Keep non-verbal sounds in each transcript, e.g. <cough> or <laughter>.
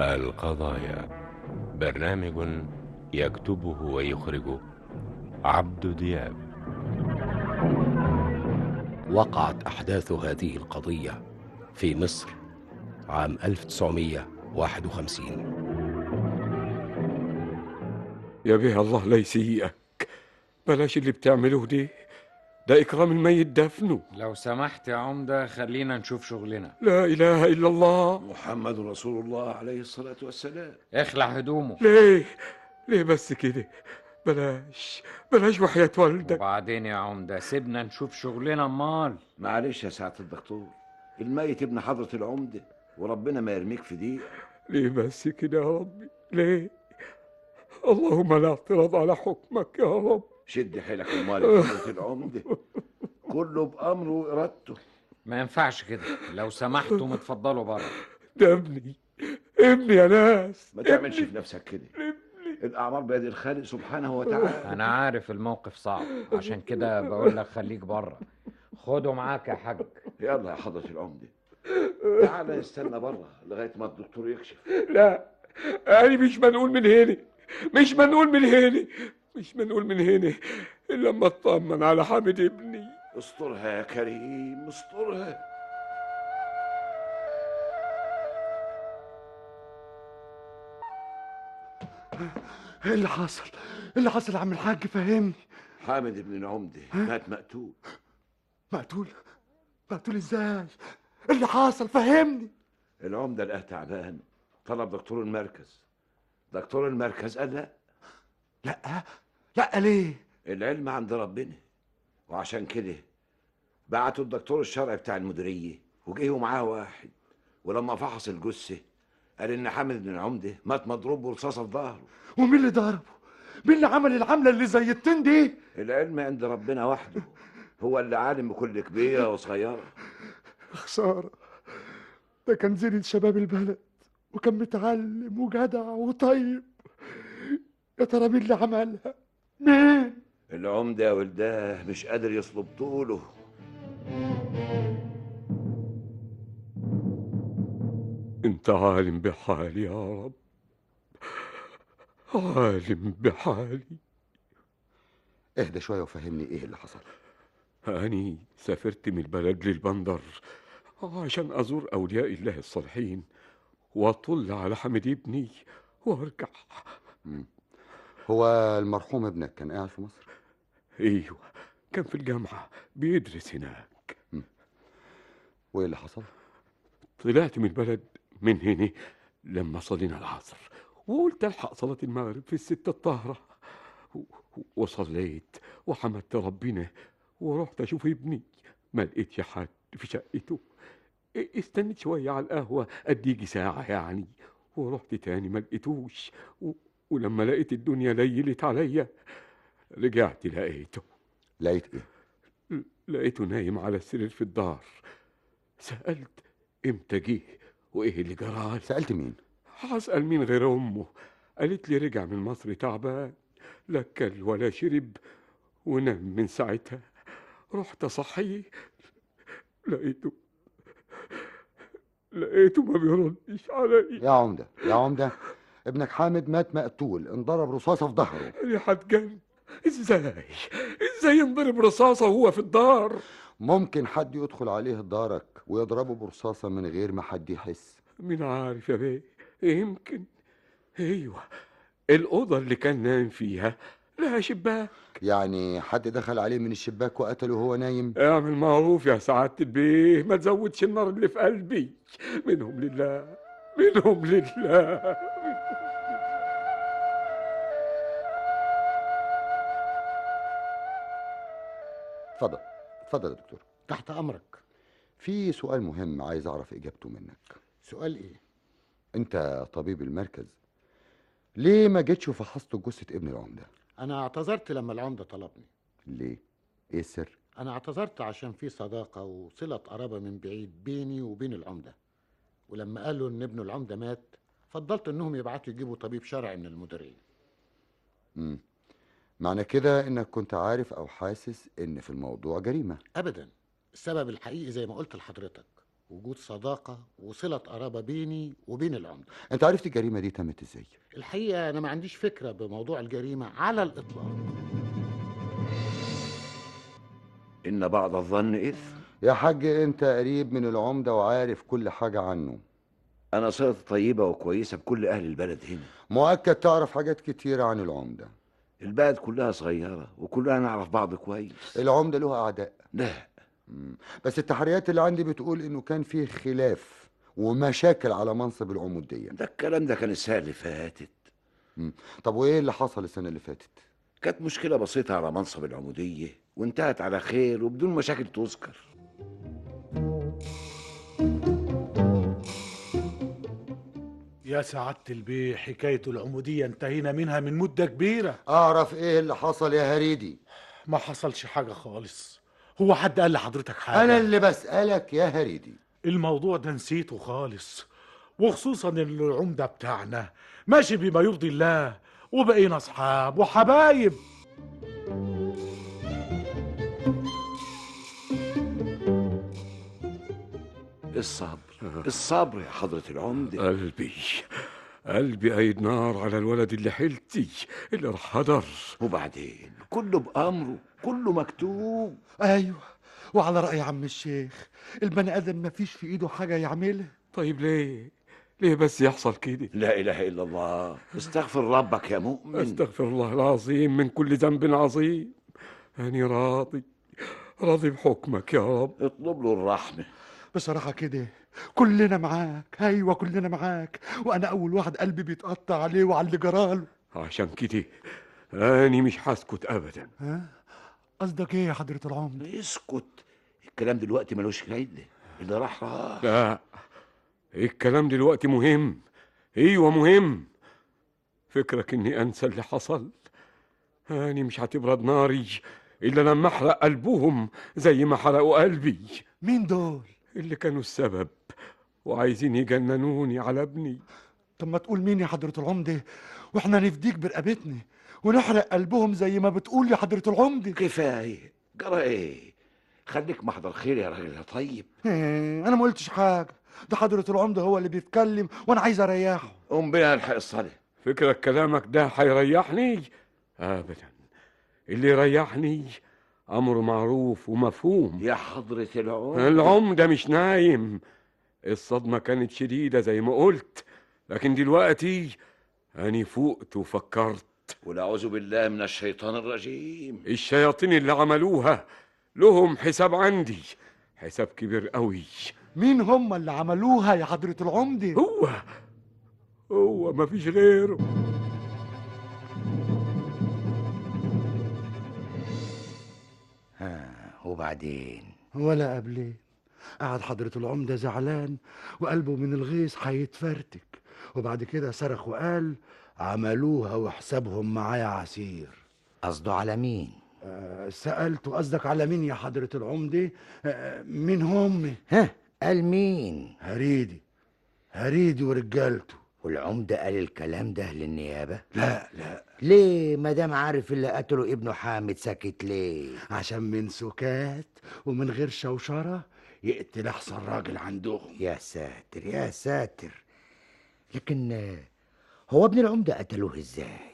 القضايا. برنامج يكتبه ويخرجه عبد دياب. وقعت أحداث هذه القضية في مصر عام 1951 يا بيه الله لا يسيئك بلاش اللي بتعمله دي. ده إكرام الميت دفنه. لو سمحت يا عمدة خلينا نشوف شغلنا. لا إله إلا الله. محمد رسول الله عليه الصلاة والسلام. اخلع هدومه. ليه؟ ليه بس كده؟ بلاش بلاش وحياة والدك. وبعدين يا عمدة سيبنا نشوف شغلنا امال معلش يا سعادة الدكتور الميت ابن حضرة العمدة وربنا ما يرميك في دي. ليه بس كده يا ربي؟ ليه؟ اللهم لا اعتراض على حكمك يا رب. شد حيلك امال يا حضرة العمدة كله بأمره وإرادته. ما ينفعش كده. لو سمحتم اتفضلوا بره. ده ابني. ابني يا ناس. ما تعملش في نفسك كده. الأعمار بيد الخالق سبحانه وتعالى. أنا عارف الموقف صعب. عشان كده بقول لك خليك بره. خده معاك يا حاج. يلا يا حضرة العمدة تعالى نستنى بره لغاية ما الدكتور يكشف. لا. أنا مش منقول من هنا. مش منقول من هنا. مش منقول من هنا إلا لما اطمن على حامد ابني. استرها يا كريم استرها. إيه اللي حصل؟ إيه اللي حصل يا عم الحاج؟ فهمني. حامد ابن العمدة مات مقتول. مقتول؟ مقتول إزاي؟ إيه اللي حصل فهمني. العمدة لقاه تعبان طلب دكتور المركز. دكتور المركز قال لا. لا لا ليه؟ العلم عند ربنا. وعشان كده بعتوا الدكتور الشرعي بتاع المديرية وجه معاه واحد. ولما فحص الجثة قال إن حامد بن العمدة مات مضروب برصاصة في ظهره. ومين اللي ضربه؟ مين اللي عمل العملة اللي زي التين دي؟ العلم عند ربنا وحده. هو اللي عالم بكل كبيرة وصغيرة. خسارة. ده كان زين شباب البلد وكان متعلم وجدع وطيب. يا ترى مين اللي عملها؟ مين؟ العمدة يا ولداه مش قادر يصلب طوله. أنت عالم بحالي يا رب. عالم بحالي. اهدى شوية وفهمني إيه اللي حصل. أني سافرت من البلد للبندر عشان أزور أولياء الله الصالحين وأطل على حمد ابني وأرجع. هو المرحوم ابنك كان قاعد في مصر؟ أيوة كان في الجامعة بيدرس هناك. وايه اللي حصل؟ طلعت من البلد من هنا لما صلينا العصر وقلت ألحق صلاة المغرب في الستة الطاهرة. وصليت وحمدت ربنا ورحت أشوف ابني ما لقيتش حد في شقته. استنيت شوية على القهوة قد يجي ساعة يعني ورحت تاني ما لقيتوش. ولما لقيت الدنيا ليلت عليا رجعت لقيته. لقيت إيه؟ لقيته نايم على السرير في الدار. سألت إمتى جه وإيه اللي جرى سألت مين؟ هسأل مين غير أمه. قالت لي رجع من مصر تعبان لا كل ولا شرب ونام من ساعتها. رحت اصحيه لقيته لقيته ما بيردش عليا يا عمدة يا عمدة. ابنك حامد مات مقتول انضرب رصاصة في ظهره. أنا هتجن إزاي؟ إزاي ينضرب رصاصة وهو في الدار؟ ممكن حد يدخل عليه دارك ويضربه برصاصة من غير ما حد يحس. مين عارف يا بيه؟ يمكن. أيوه. الأوضة اللي كان نايم فيها لها شباك. يعني حد دخل عليه من الشباك وقتله وهو نايم؟ اعمل معروف يا سعادة البيه ما تزودش النار اللي في قلبي. منهم لله منهم لله اتفضل اتفضل يا دكتور. تحت أمرك. في سؤال مهم عايز أعرف إجابته منك. سؤال إيه؟ أنت طبيب المركز. ليه ما جيتش وفحصت جثة ابن العمدة؟ أنا اعتذرت لما العمدة طلبني. ليه؟ إيه السر؟ أنا اعتذرت عشان في صداقة وصلة قرابة من بعيد بيني وبين العمدة. ولما قالوا إن ابن العمدة مات فضلت إنهم يبعتوا يجيبوا طبيب شرعي من المديرية مم. معنى كده إنك كنت عارف أو حاسس إن في الموضوع جريمة. أبدا. السبب الحقيقي زي ما قلت لحضرتك وجود صداقة وصلة قرابة بيني وبين العمدة أنت عرفت الجريمة دي تمت إزاي؟ الحقيقة أنا ما عنديش فكرة بموضوع الجريمة على الإطلاق. إن بعض الظن إثم. يا حاج أنت قريب من العمدة وعارف كل حاجة عنه. أنا صلتي طيبة وكويسة بكل أهل البلد هنا. مؤكد تعرف حاجات كتيره عن العمدة. البلد كلها صغيرة وكلنا نعرف بعض كويس. العمدة له أعداء. لا. مم. بس التحريات اللي عندي بتقول إنه كان فيه خلاف ومشاكل على منصب العمودية. ده الكلام ده كان السنة اللي فاتت. طب وإيه اللي حصل السنة اللي فاتت؟ كانت مشكلة بسيطة على منصب العمودية وانتهت على خير وبدون مشاكل تذكر. يا سعادة البيه حكاية العمودية انتهينا منها من مدة كبيرة. أعرف إيه اللي حصل يا هريدي؟ ما حصلش حاجة خالص. هو حد قال لحضرتك حاجة؟ أنا اللي بسألك يا هريدي. الموضوع ده نسيته خالص. وخصوصا ان العمدة بتاعنا. ماشي بما يرضي الله. وبقينا أصحاب وحبايب. الصبر الصبر يا حضرة العمدة. قلبي قلبي قايد نار على الولد اللي حيلتي اللي راح هدر وبعدين؟ كله بأمره كله مكتوب. أيوه وعلى رأي عم الشيخ البني آدم ما فيش في إيده حاجة يعملها. طيب ليه؟ ليه بس يحصل كده؟ لا إله إلا الله. استغفر ربك يا مؤمن. استغفر الله العظيم من كل ذنب عظيم. أنا راضي راضي بحكمك يا رب. اطلب له الرحمة. بصراحة كده كلنا معاك أيوه كلنا معاك وأنا أول واحد قلبي بيتقطع عليه وعلى اللي جراله عشان كده أنا مش هسكت أبدا. ها؟ قصدك إيه يا حضرة العمدة؟ اسكت. الكلام دلوقتي ملوش فايدة. اللي راح راح. لا الكلام دلوقتي مهم. أيوه مهم. فكرك إني أنسى اللي حصل. اني مش هتبرد ناري إلا لما أحرق قلبهم زي ما حرقوا قلبي. مين دول؟ اللي كانوا السبب وعايزين يجننوني على ابني. طب ما تقول مين يا حضرة العمدة وإحنا نفديك برقبتنا ونحرق قلبهم زي ما بتقول يا حضرة العمدة كفاية. جرى إيه؟ خليك محضر خير يا راجل يا طيب. إيه، أنا ما قلتش حاجة. ده حضرة العمدة هو اللي بيتكلم وأنا عايز أريحه. قوم بينا نلحق الصلاة. فكرك كلامك ده هيريحني؟ ابدا. اللي يريحني أمر معروف ومفهوم. يا حضرة العمدة العمدة مش نايم. الصدمة كانت شديدة زي ما قلت لكن دلوقتي أنا فقت وفكرت. والأعوذ بالله من الشيطان الرجيم. الشياطين اللي عملوها لهم حساب عندي حساب كبير قوي. مين هم اللي عملوها يا حضرة العمدة؟ هو هو مفيش غيره وبعدين؟ ولا قبلين قعد حضرة العمدة زعلان وقلبه من الغيظ هيتفرتك. وبعد كده صرخ وقال عملوها وحسابهم معايا عسير. قصده على مين؟ آه، سألته قصدك على مين يا حضرة العمدة؟ آه، مين هم ها قال مين؟ هريدي. هريدي ورجالته. والعمدة قال الكلام ده للنيابة؟ لا لا. ليه مدام عارف اللي قتله ابنه حامد ساكت ليه؟ عشان من سكات ومن غير شوشرة يقتل أحسن راجل عندهم. يا ساتر يا ساتر. لكن هو ابن العمدة قتلوه إزاي؟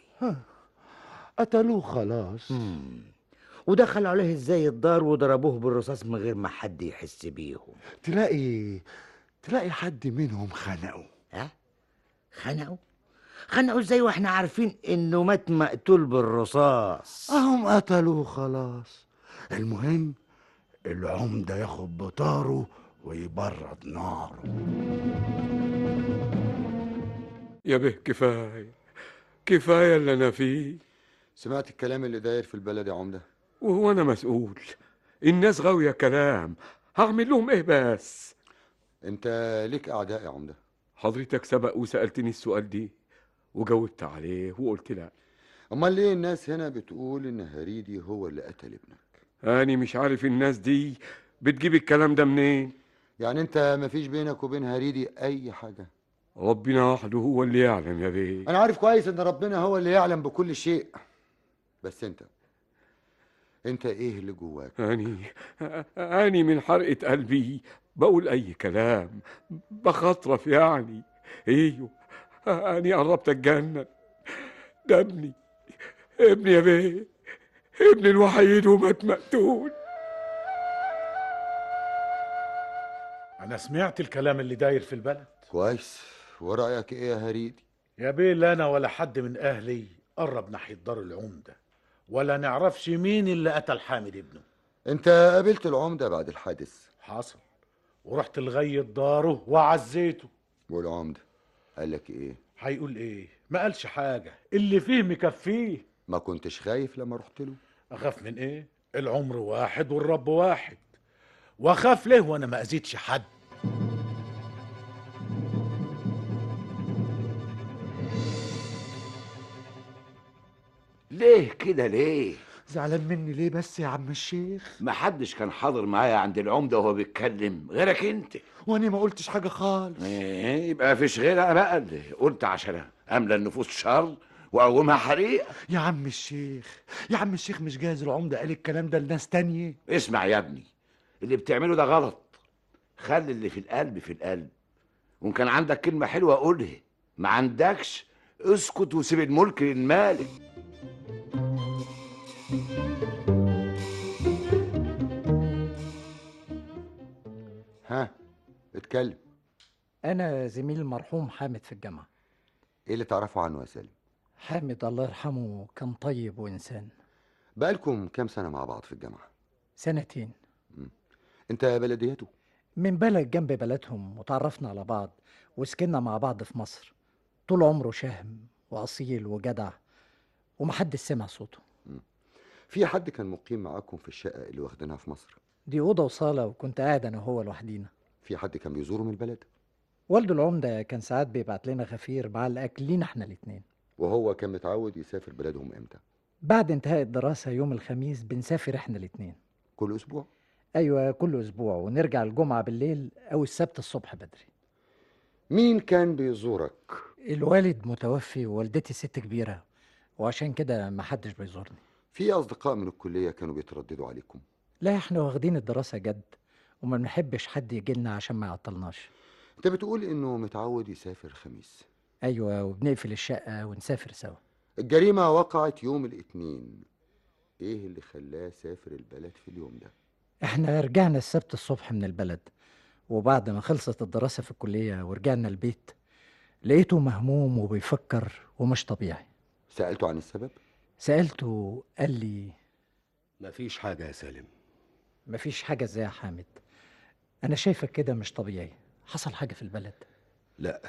قتلوه خلاص. مم. ودخلوا عليه إزاي الدار وضربوه بالرصاص من غير ما حد يحس بيهم؟ تلاقي تلاقي حد منهم خنقه. ها خنقوا. خنقوا إزاي وإحنا عارفين انه مات مقتول بالرصاص؟ اهم قتلوه خلاص المهم العمدة ياخد بطاره ويبرد ناره. يا به كفاية. كفاية اللي أنا فيه. سمعت الكلام اللي داير في البلد يا عمدة؟ وهو أنا مسؤول. الناس غاوية كلام. هعمل لهم إيه بس؟ أنت ليك أعداء يا عمدة. حضرتك سبق وسألتني السؤال دي وجاوبت عليه وقلت لا. أمال ليه الناس هنا بتقول إن هريدي هو اللي قتل ابنك؟ أنا مش عارف الناس دي بتجيب الكلام ده منين. يعني أنت مفيش بينك وبين هريدي أي حاجة؟ ربنا وحده هو اللي يعلم يا بيه. أنا عارف كويس إن ربنا هو اللي يعلم بكل شيء. بس أنت انت إيه اللي جواك؟ أني أني من حرقة قلبي بقول أي كلام بخطرف يعني. أيوه أني قربت أتجنن ده ابني ابني يا بيه ابني الوحيد ومات مقتول أنا سمعت الكلام اللي داير في البلد. كويس. ورأيك إيه يا هريدي؟ يا بيه لا أنا ولا حد من أهلي قرب ناحية دار العمدة. ولا نعرفش مين اللي قتل حامد ابنه. انت قابلت العمدة بعد الحادث. حصل. ورحت لغاية داره وعزيته. والعمدة قال لك إيه؟ هيقول إيه؟ ما قالش حاجة. اللي فيه مكفيه. ما كنتش خايف لما رحت له؟ أخاف من إيه؟ العمر واحد والرب واحد. وأخاف ليه وأنا ما أذيتش حد؟ ليه كده ليه؟ زعلان مني ليه بس يا عم الشيخ؟ محدش كان حاضر معايا عند العمدة وهو بيتكلم غيرك انت. وأنا ما قلتش حاجة خالص. إيه يبقى مفيش غيرها بقى اللي قلت عشان أملى النفوس شر وأقومها حريقه يا عم الشيخ يا عم الشيخ مش جاهز العمدة قال الكلام ده لناس تانية. اسمع يا ابني اللي بتعمله ده غلط. خلي اللي في القلب في القلب. وإن كان عندك كلمة حلوة قولها. ما عندكش اسكت وسيب الملك للمالك. ها اتكلم. أنا زميل المرحوم حامد في الجامعة. إيه اللي تعرفه عنه يا سالم؟ حامد الله يرحمه كان طيب وإنسان. بقالكم كام سنة مع بعض في الجامعة؟ سنتين. أنت بلديته؟ من بلد جنب بلدهم وتعرفنا على بعض وسكننا مع بعض في مصر. طول عمره شهم وأصيل وجدع. ومحدش سمع صوته. في حد كان مقيم معاكم في الشقة اللي واخدينها في مصر؟ دي أوضة وصالة وكنت قاعد أنا وهو لوحدينا. في حد كان بيزوره من البلد؟ والده العمدة كان ساعات بيبعت لنا غفير مع الأكل لينا إحنا الاتنين. وهو كان متعود يسافر بلادهم إمتى؟ بعد انتهاء الدراسة يوم الخميس بنسافر إحنا الاتنين. كل أسبوع؟ أيوة كل أسبوع ونرجع الجمعة بالليل أو السبت الصبح بدري. مين كان بيزورك؟ الوالد متوفي ووالدتي ست كبيرة. وعشان كده محدش بيزورني. في أصدقاء من الكلية كانوا بيترددوا عليكم. لا إحنا واخدين الدراسة جد وما بنحبش حد يجيلنا عشان ما يعطلناش. انت بتقول إنه متعود يسافر خميس. أيوة وبنقفل الشقة ونسافر سوا. الجريمة وقعت يوم الاثنين. إيه اللي خلاه سافر البلد في اليوم ده؟ إحنا رجعنا السبت الصبح من البلد وبعد ما خلصت الدراسة في الكلية ورجعنا البيت لقيته مهموم وبيفكر ومش طبيعي. سألته عن السبب؟ سألته قال لي مفيش حاجة يا سالم. مفيش حاجة إزاي يا حامد. أنا شايفك كده مش طبيعي. حصل حاجة في البلد؟ لا.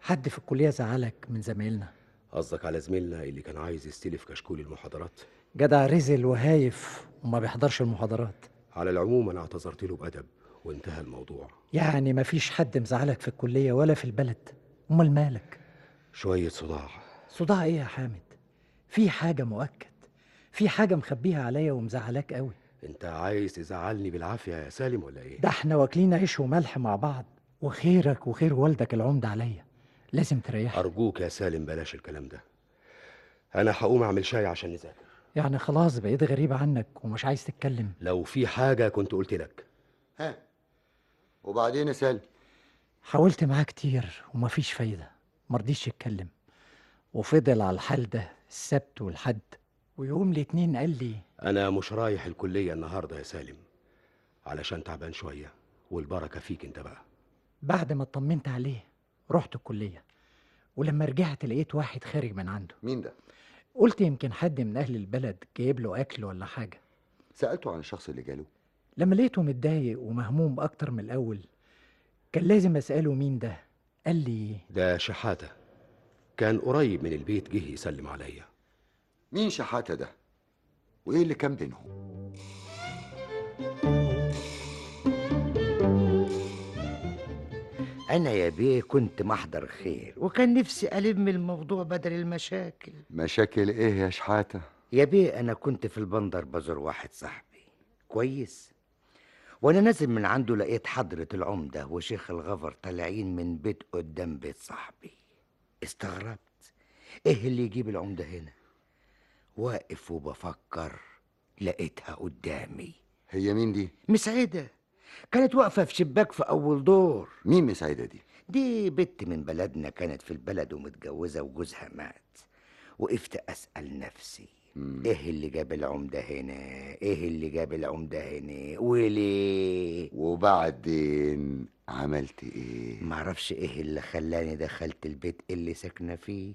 حد في الكلية زعلك من زمايلنا؟ قصدك على زميلنا اللي كان عايز يستلف كشكول المحاضرات؟ جدع رزل وهايف وما بيحضرش المحاضرات. على العموم أنا اعتذرت له بأدب وانتهى الموضوع. يعني مفيش حد مزعلك في الكلية ولا في البلد؟ أمال مالك؟ شوية صداع. صداع إيه يا حامد؟ في حاجة مؤكد في حاجة مخبيها عليا ومزعلاك قوي. أنت عايز تزعلني بالعافية يا سالم ولا إيه؟ ده إحنا واكلين عيش وملح مع بعض وخيرك وخير والدك العمدة عليا. لازم تريحني. أرجوك يا سالم بلاش الكلام ده. أنا هقوم أعمل شاي عشان نذاكر. يعني خلاص بقيت غريب عنك ومش عايز تتكلم. لو في حاجة كنت قلت لك. ها. وبعدين يا سالم؟ حاولت معاه كتير ومفيش فايدة. مرضيش يتكلم. وفضل على الحال ده السبت والحد. ويوم الاتنين قال لي أنا مش رايح الكلية النهاردة يا سالم علشان تعبان شوية والبركة فيك أنت بقى. بعد ما اطمنت عليه رحت الكلية ولما رجعت لقيت واحد خارج من عنده. مين ده؟ قلت يمكن حد من أهل البلد جايب له أكل ولا حاجة. سألته عن الشخص اللي جاله. لما لقيته متضايق ومهموم أكتر من الأول كان لازم أسأله مين ده. قال لي ده شحاتة. كان قريب من البيت جه يسلم عليا. مين شحاتة ده؟ وإيه اللي كان بينهم؟ أنا يا بيه كنت محضر خير وكان نفسي ألم الموضوع بدل المشاكل. مشاكل إيه يا شحاتة؟ يا بيه أنا كنت في البندر بزور واحد صاحبي. كويس. وأنا نازل من عنده لقيت حضرة العمدة وشيخ الغفر طالعين من بيت قدام بيت صاحبي. استغربت. إيه اللي يجيب العمدة هنا؟ واقف وبفكر لقيتها قدامي. هي مين دي؟ مسعدة كانت واقفة في شباك في أول دور. مين مسعدة دي؟ دي بنت من بلدنا كانت في البلد ومتجوزة وجوزها مات. وقفت أسأل نفسي إيه اللي جاب العمدة هنا؟ إيه اللي جاب العمدة هنا؟ وليه؟ وبعدين عملت إيه؟ معرفش إيه اللي خلاني دخلت البيت اللي ساكنة فيه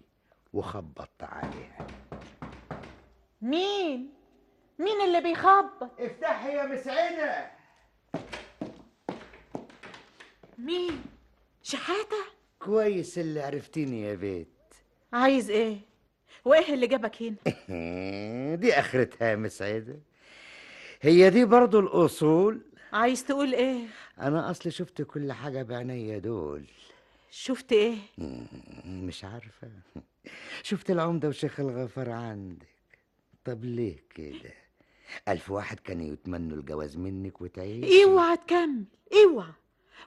وخبطت عليها. مين؟ مين اللي بيخبط؟ افتحي يا مسعدة مين؟ شحاتة؟ كويس اللي عرفتيني يا بيت. عايز إيه؟ وإيه اللي جابك هنا؟ <laughs> دي آخرتها يا مسعدة هي دي برضو الأصول؟ عايز تقول إيه؟ أنا اصلي شفت كل حاجة بعينيا دول. شفت إيه؟ <laughs> مش عارفة. <laughs> شفت العمدة وشيخ الغفر عندك. طب ليه كده؟ ألف واحد كانوا يتمنوا الجواز منك وتعيش اوعى تكمل اوعى.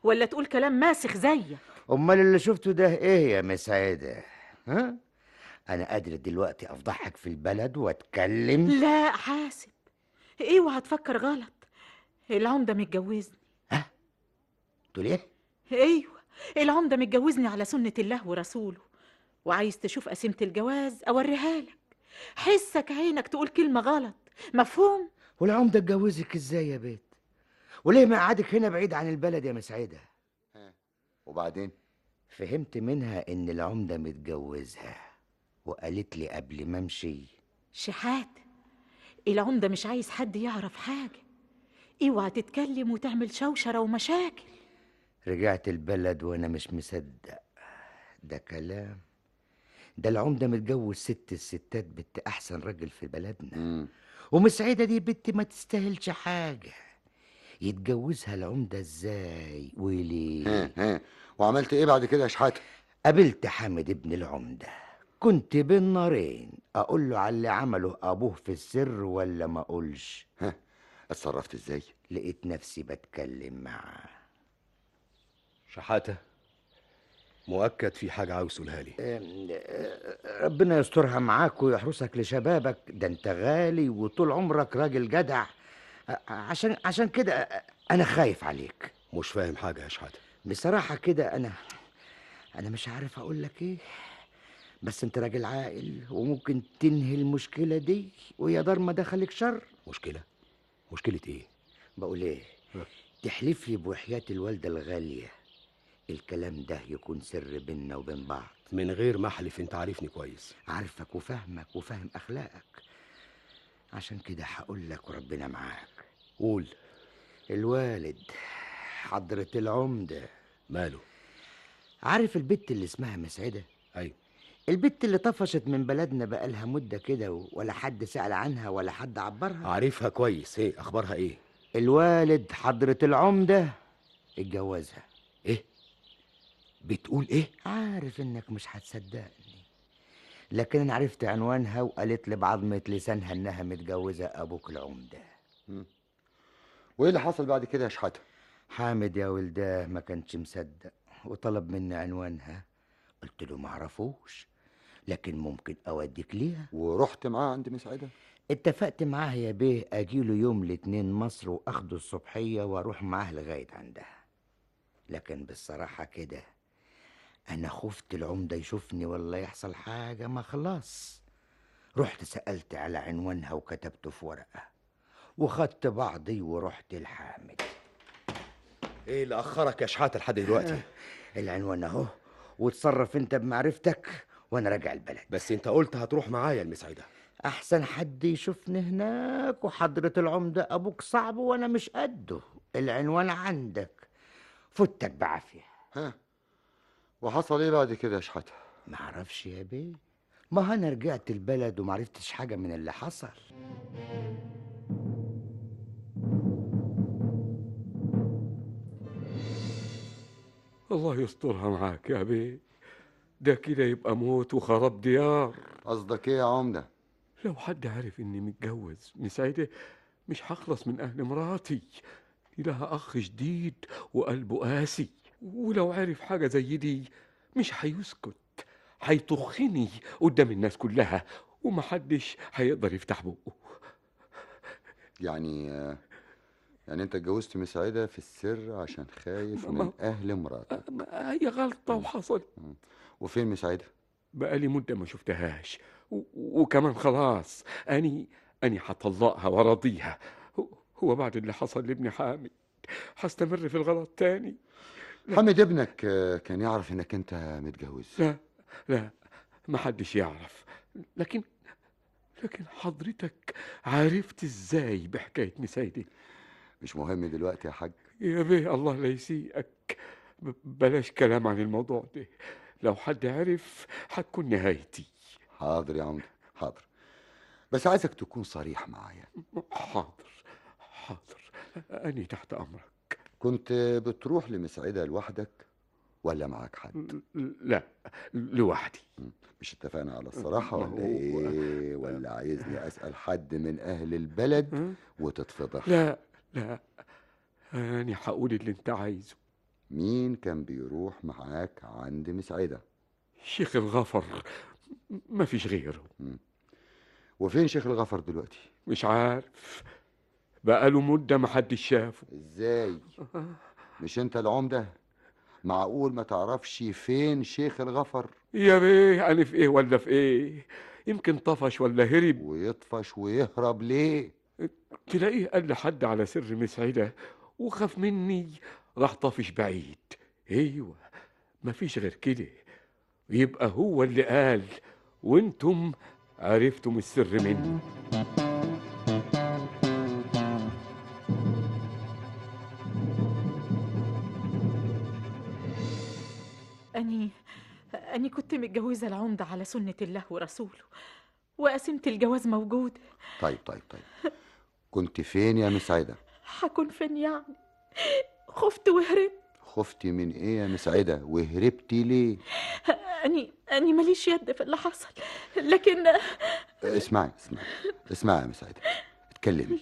ولا تقول كلام ماسخ زيك. أمال اللي شفته ده إيه يا مسعدة ها؟ أنا قادر دلوقتي أفضحك في البلد وأتكلم. لا حاسب. اوعى تفكر غلط؟ العمدة متجوزني. تقول إيه؟ أيوه العمدة متجوزني على سنة الله ورسوله. وعايز تشوف قسيمة الجواز أوريها لك. حسك عينك تقول كلمة غلط. مفهوم؟ والعمدة اتجوزك إزاي يا بيت؟ وليه مقعدك هنا بعيد عن البلد يا مسعدة؟ وبعدين؟ فهمت منها إن العمدة متجوزها. وقالت لي قبل ما أمشي شحات العمدة مش عايز حد يعرف حاجة. اوعى تتكلم وتعمل شوشرة ومشاكل. رجعت البلد وأنا مش مصدق. ده كلام. ده العمدة متجوز ست الستات بنت أحسن راجل في بلدنا. ومسعدة دي بنت ما تستاهلش حاجة. يتجوزها العمدة إزاي؟ وليه؟ ها ها. وعملت إيه بعد كده يا شحاتة؟ قابلت حامد ابن العمدة. كنت بين نارين أقول له على اللي عمله أبوه في السر ولا ما أقولش؟ ها اتصرفت إزاي؟ لقيت نفسي بتكلم معاه. شحاتة مؤكد في حاجة عاوز تقولها لي. ربنا يسترها معاك ويحرسك لشبابك. ده أنت غالي وطول عمرك راجل جدع. عشان عشان كده أنا خايف عليك. مش فاهم حاجة يا شحاتة. بصراحة كده أنا أنا مش عارف أقول لك إيه. بس انت راجل عاقل وممكن تنهي المشكلة دي ويا دار ما دخلك شر. مشكلة؟ مشكلة إيه؟ بقول إيه؟ تحلف لي بوحياة الوالدة الغالية. الكلام ده يكون سر بيننا وبين بعض. من غير ما أحلف أنت عارفني كويس. عارفك وفاهمك وفاهم أخلاقك. عشان كده هقول لك وربنا معاك. قول. الوالد حضرة العمدة. ماله؟ عارف البت اللي اسمها مسعدة؟ أيوه. البت اللي طفشت من بلدنا بقالها مدة كده ولا حد سأل عنها ولا حد عبرها؟ عارفها كويس. إيه؟ أخبارها إيه؟ الوالد حضرة العمدة اتجوزها. إيه؟ بتقول إيه؟ عارف إنك مش هتصدقني. لكن أنا عرفت عنوانها وقالت لي بعظمة لسانها إنها متجوزة أبوك العمدة. وإيه اللي حصل بعد كده يا شحاتة؟ حامد يا ولداه ما كانش مصدق وطلب مني عنوانها. قلت له معرفوش لكن ممكن أوديك ليها. ورحت معاه عند مسعدة اتفقت معاه يا بيه اجيله يوم الاتنين مصر وأخده الصبحية وأروح معاه لغاية عندها. لكن بالصراحة كده أنا خفت العمدة يشوفني ولا يحصل حاجة ما خلاص. رحت سألت على عنوانها وكتبته في ورقة. وخدت بعضي ورحت لحامد. إيه اللي أخرك يا شحاتة لحد دلوقتي؟ <laughs> العنوان أهو. وتصرف أنت بمعرفتك. وأنا راجع البلد. بس أنت قلت هتروح معايا المسعدة. أحسن حد يشوفني هناك وحضرة العمدة أبوك صعب وأنا مش قده. العنوان عندك. فتك بعافية. ها؟ وحصل إيه بعد كده يا شحاتة؟ معرفش يا بيه. ما أنا رجعت البلد ومعرفتش حاجة من اللي حصل. الله يسترها معاك يا بيه. ده كده يبقى موت وخراب ديار. قصدك إيه يا عمدة؟ لو حد عارف إني متجوز مسعدة مش هخلص من أهل مراتي. دي لها أخ جديد وقلبه قاسي. ولو عرف حاجة زي دي مش هيسكت هيطخني قدام الناس كلها ومحدش هيقدر يفتح بقه. يعني يعني أنت اتجوزت مسعدة في السر عشان خايف من أهل مراتك. هي غلطة وحصل وفين مسعدة بقالي مدة ما شفتهاش. و- وكمان خلاص أني أني هطلقها وراضيها هو- هو بعد اللي حصل لابني حامد. هستمر في الغلط تاني. حامد ابنك كان يعرف إنك أنت متجوز. لا لا ما حدش يعرف. لكن لكن حضرتك عرفت إزاي بحكاية مسايدي؟ مش مهم دلوقتي يا حاج. يا بيه الله لا يسيئك. بلاش كلام عن الموضوع ده. لو حد عرف هتكون نهايتي. حاضر يا عمدة حاضر. بس عايزك تكون صريح معايا. حاضر حاضر. أني تحت أمرك. كنت بتروح لمسعدة لوحدك ولا معاك حد؟ لا لوحدي. مش اتفقنا على الصراحة ولا إيه؟ ولا عايزني أسأل حد من أهل البلد وتتفضح. لا لا. أنا هقول اللي أنت عايزه. مين كان بيروح معاك عند مسعدة؟ شيخ الغفر. ما فيش غيره. وفين شيخ الغفر دلوقتي؟ مش عارف. بقاله مدة ما حدش شافه. إزاي؟ مش أنت العمدة معقول ما تعرفش فين شيخ الغفر؟ يا بيه أنا في إيه ولا في إيه؟ يمكن طفش ولا هرب. ويطفش ويهرب ليه؟ تلاقيه قال لحد على سر مسعدة وخاف مني. راح طافش بعيد. أيوه مفيش غير كده. يبقى هو اللي قال وأنتم عرفتم السر مني أني أني كنت متجوزة العمدة على سنة الله ورسوله وقسيمة الجواز موجودة طيب طيب طيب. كنت فين يا مسعدة هكون فين يعني؟ خفت وهربت. خفتي من إيه يا مسعدة؟ وهربتي ليه؟ أني أني ماليش يد في اللي حصل لكن اسمعي اسمعي اسمعي يا مسعدة. اتكلمي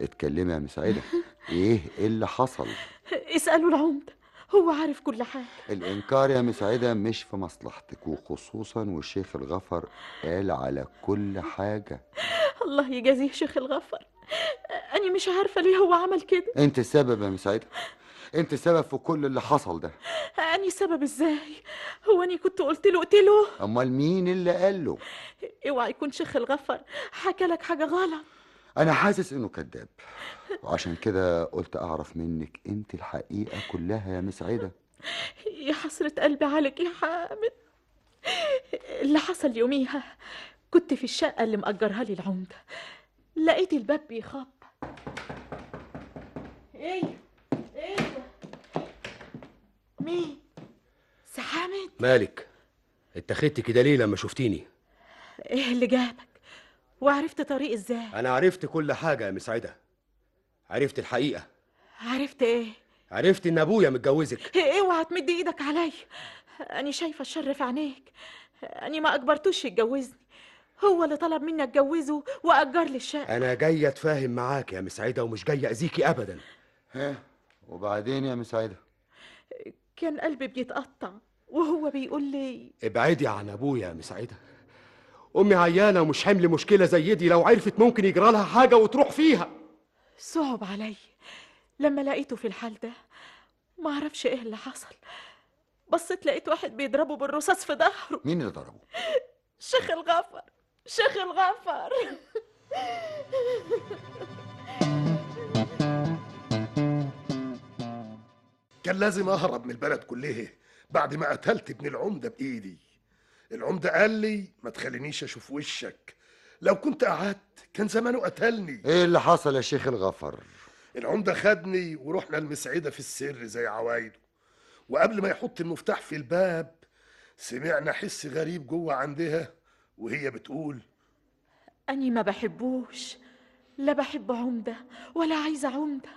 اتكلمي يا مسعدة. إيه اللي حصل؟ اسألوا العمدة هو عارف كل حاجة. الإنكار يا مسعدة مش في مصلحتك وخصوصا والشيخ الغفر قال على كل حاجة. الله يجازيه شيخ الغفر. أني مش عارفة ليه هو عمل كده. أنت السبب يا مسعدة. انت السبب في كل اللي حصل ده. أني سبب إزاي؟ هو أني كنت قلت له اقتله أمال مين اللي قال له؟ اوعى يكون شيخ الغفر حكى لك حاجة غلط. أنا حاسس إنه كذاب. وعشان كده قلت أعرف منك أنت الحقيقة كلها يا مسعدة يا حسرة قلبي عليك يا حامد. اللي حصل يوميها كنت في الشقة اللي مأجرها لي العمدة. لقيت الباب بيخبط. إيه؟ مين؟ سي حامد مالك اتخذت كده ليه لما شفتيني. إيه اللي جابك؟ وعرفت طريق إزاي؟ أنا عرفت كل حاجة يا مسعدة. عرفت الحقيقة. عرفت إيه؟ عرفت إن أبويا متجوزك. اوعى تمد إيدك عليا اني شايفة الشر في عينيك. اني ما أجبرتوش يتجوزني. هو اللي طلب مني أتجوزه وأجر لي الشقة. أنا جاي أتفاهم معاك يا مسعدة ومش جاي أذيكي ابدا. ها وبعدين يا مسعدة؟ كان قلبي بيتقطع وهو بيقول لي ابعدي عن أبويا يا مسعده أمي عيانة ومش حمل مشكلة زي دي لو عرفت ممكن يجرى لها حاجة وتروح فيها. صعب علي. لما لقيته في الحال ده ما أعرفش إيه اللي حصل. بصيت لقيت واحد بيضربه بالرصاص في ظهره. مين اللي ضربه؟ شيخ الغفر. شيخ الغفر. <laughs> كان لازم أهرب من البلد كلها بعد ما قتلت ابن العمدة بإيدي. العمدة قال لي ما تخلينيش أشوف وشك. لو كنت قعدت كان زمانه قتلني. إيه اللي حصل يا شيخ الغفر؟ العمدة خدني ورحنا المسعدة في السر زي عوايده. وقبل ما يحط المفتاح في الباب سمعنا حس غريب جوه عندها وهي بتقول أني ما بحبوش. لا بحب عمدة ولا عايزة عمدة.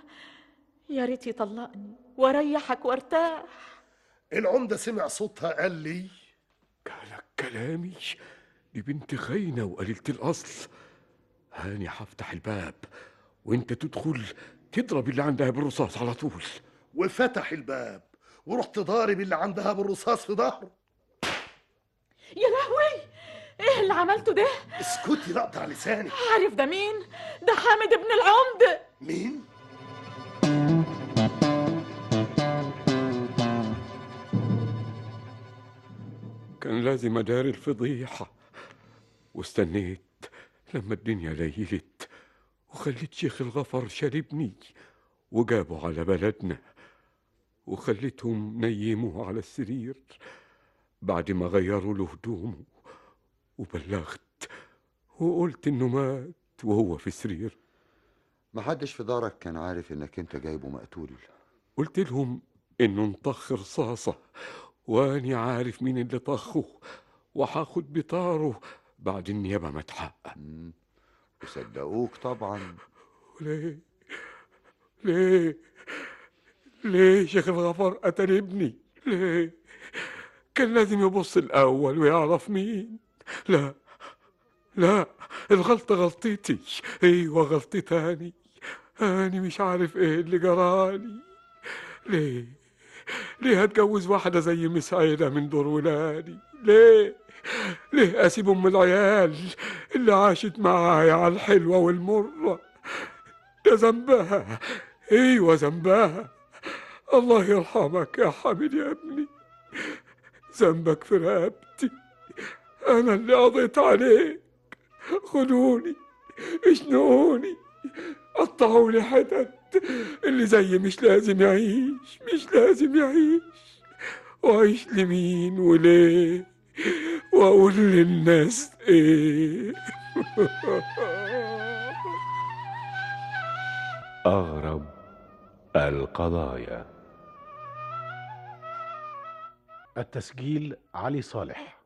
يا ريت يطلقني واريحك وارتاح. العمدة سمع صوتها قال لي كلامي دي بنت خاينة وقليلة الأصل. هاني هفتح الباب وانت تدخل تضرب اللي عندها بالرصاص على طول. وفتح الباب ورحت ضارب اللي عندها بالرصاص في ظهره يا لهوي! إيه اللي عملته ده؟ اسكتي لقطع لسانك. عارف ده مين؟ ده حامد ابن العمده مين؟ كان لازم أداري الفضيحة. واستنيت لما الدنيا ليلت وخليت شيخ الغفر شاربني وجابوا على بلدنا وخليتهم نيموه على السرير. بعد ما غيروا له هدومه وبلغت وقلت إنه مات وهو في سرير محدش في دارك كان عارف إنك أنت جايبه مقتول. قلت لهم إنه انطخ رصاصة واني عارف مين اللي طخه وهاخد بطاره بعد النيابة ما تحقق وصدقوك طبعا. ليه؟ ليه؟ ليه شيخ الغفار قتل ابني؟ ليه؟ كان لازم يبص الأول ويعرف مين. لا لا الغلطة غلطتي. أيوه غلطتي تاني أنا مش عارف إيه اللي جرالي. ليه؟ ليه هتجوز واحدة زي مسعيدة من دور ولادي؟ ليه؟ ليه أسيب أم العيال اللي عاشت معايا على الحلوة والمرة؟ ده ذنبها. أيوه ذنبها. الله يرحمك يا حبيبي يا ابني. ذنبك في رقبتي. أنا اللي قضيت عليك. خدوني اشنقوني قطعوني حتت. اللي زي مش لازم يعيش مش لازم يعيش. وعيش لمين وليه؟ وأقول للناس إيه؟ <laughs> أغرب القضايا. التسجيل علي صالح.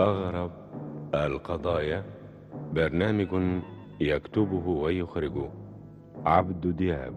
أغرب القضايا. برنامج يكتبه ويخرجه عبد دياب.